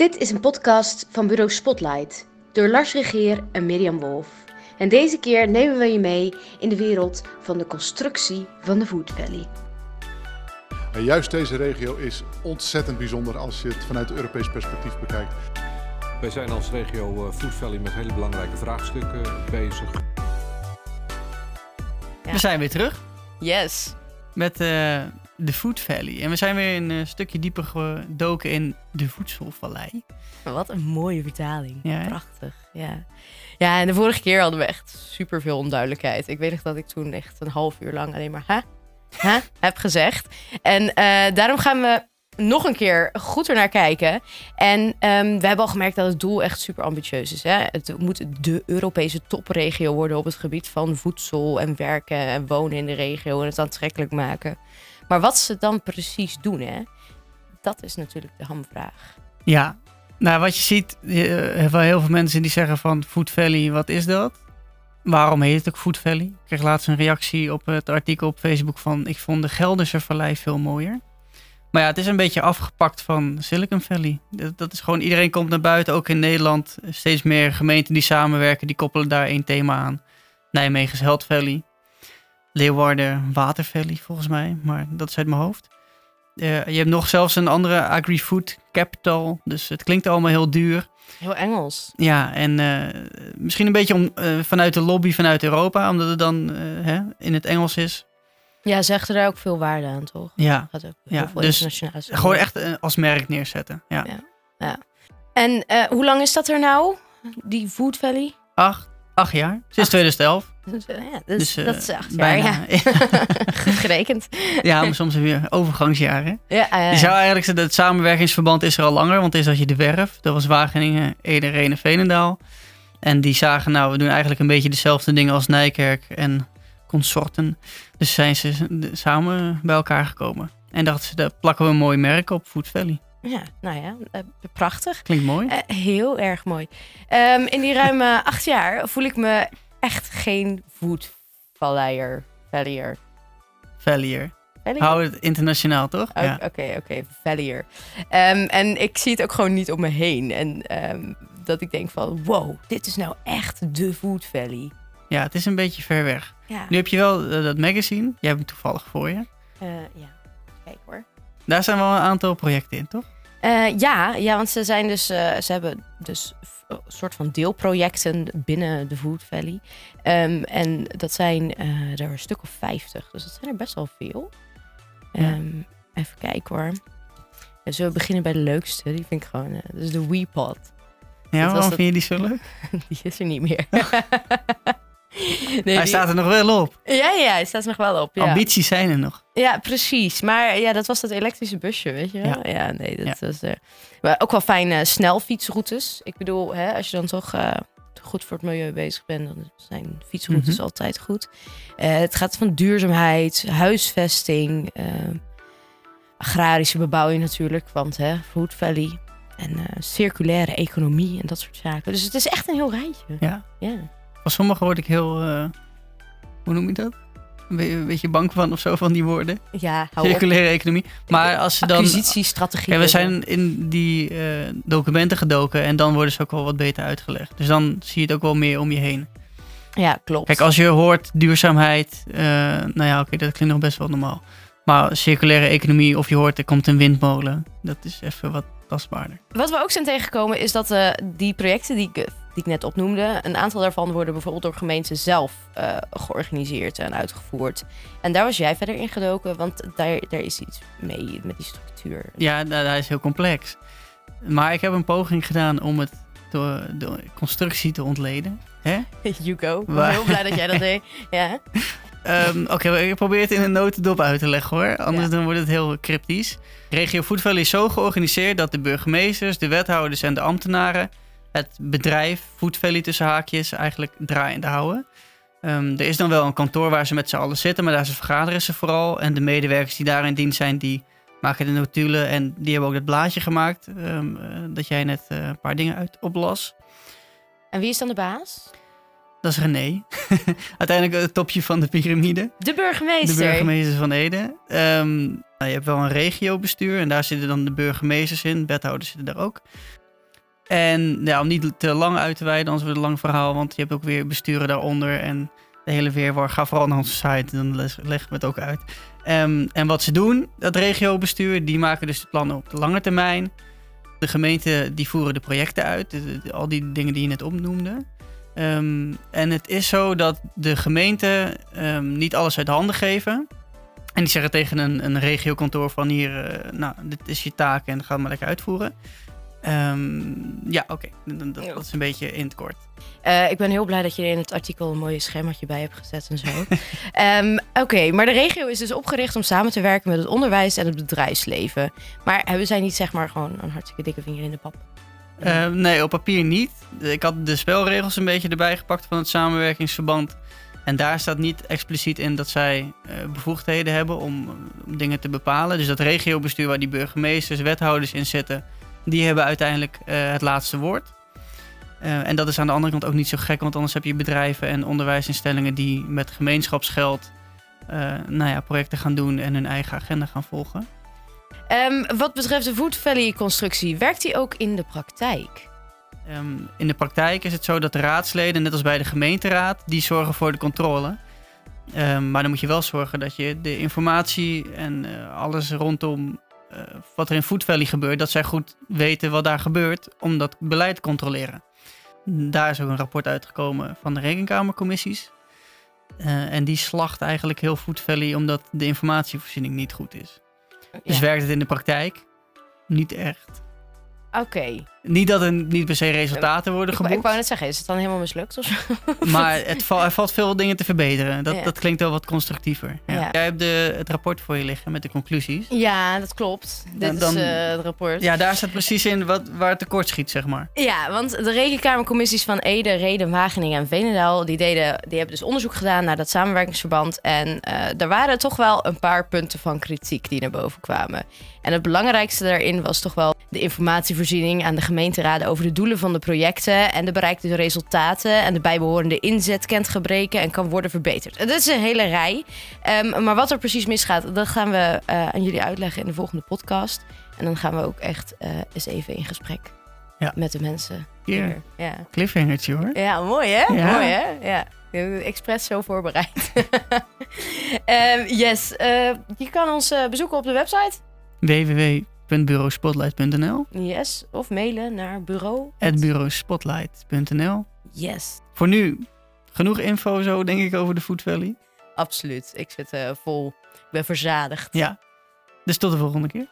Dit is een podcast van bureau Spotlight door Lars Regeer en Mirjam Wolf. En deze keer nemen we je mee in de wereld van de constructie van de Food Valley. En juist deze regio is ontzettend bijzonder als je het vanuit Europees perspectief bekijkt. Wij zijn als regio eh, Food Valley met hele belangrijke vraagstukken bezig. We zijn weer terug Yes. met eh, de Food Valley. En we zijn weer een eh, stukje dieper gedoken in de voedselvallei. Wat een mooie vertaling. Ja? Prachtig. Ja. ja, en de vorige keer hadden we echt super veel onduidelijkheid. Ik weet nog dat ik toen echt een half uur lang alleen maar hè? Hè? heb gezegd. En eh, daarom gaan we nog een keer goed ernaar kijken. En ehm, we hebben al gemerkt dat het doel echt super ambitieus is. Hè? Het moet de Europese topregio worden op het gebied van voedsel en werken en wonen in de regio en het aantrekkelijk maken. Maar wat ze dan precies doen, hè? dat is natuurlijk de hamvraag. Ja, nou wat je ziet, wel heel veel mensen die zeggen van Food Valley, wat is dat? Waarom heet het ook Food Valley? Ik kreeg laatst een reactie op het artikel op Facebook van ik vond de Gelderse Vallei veel mooier. Maar ja, het is een beetje afgepakt van Silicon Valley. Dat, is gewoon, iedereen komt naar buiten, ook in Nederland. Steeds meer gemeenten die samenwerken, die koppelen daar één thema aan. Nijmegen is Held Valley. Leeuwarden Water Valley, volgens mij. Maar dat is uit mijn hoofd. Eh, je hebt nog zelfs een andere agri-food capital. Dus het klinkt allemaal heel duur. Heel Engels. Ja, en eh, misschien een beetje om, eh, vanuit de lobby vanuit Europa, omdat het dan hè, in het Engels is. Ja, ze hechten daar ook veel waarde aan, toch? Ja, Gaat ook heel Ja, veel dus gewoon echt als merk neerzetten. Ja. Ja. En hoe lang is dat er nou? Die Food Valley? Acht, acht jaar, sinds Acht. 2011. Dus, eh, ja, dus, Dus, eh, dat is acht jaar, bijna. ja. Goed gerekend. ja, maar soms weer overgangsjaren. Ja, Je zou eigenlijk zeggen, het samenwerkingsverband is er al langer, want is dat je de werf, dat was Wageningen, Ede, Renen, Veenendaal. En die zagen, nou, we doen eigenlijk een beetje dezelfde dingen als Nijkerk en consorten. Dus zijn ze samen bij elkaar gekomen. En dachten ze, daar plakken we een mooi merk op, Food Valley. ja, nou ja, eh, prachtig. Klinkt mooi. Heel erg mooi. Ehm, in die ruime acht jaar voel ik me echt geen Food Valleier. Valleier. Vallier. Hou het internationaal, toch? Oké, Ja. oké, oké, Vallier. Ehm, en ik zie het ook gewoon niet om me heen. En ehm, dat ik denk van, wow, dit is nou echt de Food Valley. ja, het is een beetje ver weg. Ja, Nu heb je wel eh, dat magazine. Jij hebt hem toevallig voor je. Eh, ja. kijk hoor. Daar zijn wel een aantal projecten in, toch? Eh, ja, ja, want ze zijn dus, ze hebben dus soort van deelprojecten binnen de Food Valley. Ehm, en dat zijn eh, er een stuk of 50, dus dat zijn er best wel veel. Ja. Ehm, even kijken hoor. En zullen we beginnen bij de leukste? Die vind ik gewoon, eh, dat is de WePod. Ja, waarom vind je die zo leuk? Die is er niet meer. Nee, Hij die- staat er nog wel op. Ja, ja, hij staat er nog wel op. Ja. Ambities zijn er nog. Ja, precies. Maar ja, dat was dat elektrische busje, weet je wel? Ja, nee, dat Ja. was... eh, maar ook wel fijne snelfietsroutes. Ik bedoel, hè, als je dan toch eh, goed voor het milieu bezig bent... dan zijn fietsroutes Mhm. altijd goed. Eh, het gaat van duurzaamheid, huisvesting... agrarische bebouwing natuurlijk, want hè, Food Valley... en circulaire economie en dat soort zaken. Dus het is echt een heel rijtje. Ja. Ja. Van sommigen word ik heel... hoe noem je dat? Een be- een beetje bang van of zo, van die woorden. Ja, hou op. Circulaire economie. Maar als ze dan... Acquisitiestrategie. Ja, we zijn in die eh, documenten gedoken en dan worden ze ook wel wat beter uitgelegd. Dus dan zie je het ook wel meer om je heen. Ja, klopt. Kijk, als je hoort duurzaamheid, eh, nou ja, oké, dat klinkt nog best wel normaal. Maar circulaire economie, of je hoort er komt een windmolen, dat is even wat tastbaarder. Wat we ook zijn tegengekomen is dat eh, die projecten die die ik net opnoemde, een aantal daarvan worden bijvoorbeeld door gemeenten zelf eh, georganiseerd en uitgevoerd. En daar was jij verder in gedoken, want daar, daar is iets mee met die structuur. Ja, dat is heel complex. Maar ik heb een poging gedaan om het door de constructie te ontleden. Hè? Ben Waar- heel blij dat jij dat deed. Ja. Ehm, Oké, ik probeer het in een notendop uit te leggen hoor. Anders Ja. dan wordt het heel cryptisch. Regio Food Valley is zo georganiseerd dat de burgemeesters, de wethouders en de ambtenaren het bedrijf Food Valley tussen haakjes eigenlijk draaiende houden. Ehm, er is dan wel een kantoor waar ze met z'n allen zitten, maar daar ze vergaderen ze vooral. En de medewerkers die daar in dienst zijn, die maken de notulen en die hebben ook dat blaadje gemaakt. ehm, eh, dat jij net eh, een paar dingen uit oplas. En wie is dan de baas? Dat is René. Uiteindelijk het topje van de piramide. De burgemeester. De burgemeester van Ede. Ehm, nou, je hebt wel een regiobestuur en daar zitten dan de burgemeesters in. Wethouders zitten daar ook. En ja, om niet te lang uit te wijden, anders wordt het een lang verhaal. Want je hebt ook weer besturen daaronder en de hele weerwar. Ga vooral naar onze site, dan leggen we het ook uit. Ehm, en wat ze doen, dat regiobestuur, die maken dus de plannen op de lange termijn. De gemeenten die voeren de projecten uit, al die dingen die je net opnoemde. Ehm, en het is zo dat de gemeenten ehm, niet alles uit handen geven. En die zeggen tegen een, een regiokantoor van hier, eh, nou, dit is je taak en ga het maar lekker uitvoeren. Ehm, ja, oké. Dat, dat- dat is een beetje in het kort. Eh, ik ben heel blij dat je er in het artikel een mooie schemaatje bij hebt gezet en zo. Ehm, Oké, maar de regio is dus opgericht om samen te werken met het onderwijs en het bedrijfsleven. Maar hebben zij niet zeg maar gewoon een hartstikke dikke vinger in de pap? Eh, nee, op papier niet. Ik had de spelregels een beetje erbij gepakt van het samenwerkingsverband. En daar staat niet expliciet in dat zij eh, bevoegdheden hebben om, om dingen te bepalen. Dus dat regiobestuur waar die burgemeesters, wethouders in zitten, die hebben uiteindelijk eh, het laatste woord. Eh, en dat is aan de andere kant ook niet zo gek, want anders heb je bedrijven en onderwijsinstellingen die met gemeenschapsgeld eh, nou ja, projecten gaan doen en hun eigen agenda gaan volgen. Ehm, wat betreft de Food Valley-constructie, werkt die ook in de praktijk? Ehm, in de praktijk is het zo dat de raadsleden, net als bij de gemeenteraad, die zorgen voor de controle. Ehm, maar dan moet je wel zorgen dat je de informatie en alles rondom eh, wat er in Food Valley gebeurt, dat zij goed weten wat daar gebeurt om dat beleid te controleren. Daar is ook een rapport uitgekomen van de rekenkamercommissies. Eh, en die slacht eigenlijk heel Food Valley omdat de informatievoorziening niet goed is. Dus Ja. werkt het in de praktijk? Niet echt. Oké. Niet dat er niet per se resultaten worden geboekt. ik wou net zeggen, is het dan helemaal mislukt of zo? Maar het val- er valt veel dingen te verbeteren. Dat, Ja. dat klinkt wel wat constructiever. Ja. Ja. Jij hebt de, het rapport voor je liggen met de conclusies. Ja, dat klopt. Dit dan- is eh, het rapport. Ja, daar staat precies in wat, waar het tekort schiet, zeg maar. Ja, want de rekenkamercommissies van Ede, Reden, Wageningen en Veenendaal... Die, deden, die hebben dus onderzoek gedaan naar dat samenwerkingsverband. En eh er waren toch wel een paar punten van kritiek die naar boven kwamen. En het belangrijkste daarin was toch wel de informatievoorziening aan de gemeenteraden... over de doelen van de projecten en de bereikte resultaten... en de bijbehorende inzet kent gebreken en kan worden verbeterd. Dat is een hele rij. Ehm, maar wat er precies misgaat, dat gaan we eh, aan jullie uitleggen in de volgende podcast. En dan gaan we ook echt eh, eens even in gesprek Ja. met de mensen. Hier, Ja. cliffhangertje hoor. ja, mooi hè? Ja. Mooi hè? Ja. Ik heb het expres zo voorbereid. Ehm, yes, eh, je kan ons bezoeken op de website. www.bureauspotlight.nl Yes, of mailen naar bureau. bureauspotlight.nl Yes, Voor nu, genoeg info zo denk ik over de Food Valley. absoluut. Ik zit eh, vol. Ik ben verzadigd. Ja, dus tot de volgende keer.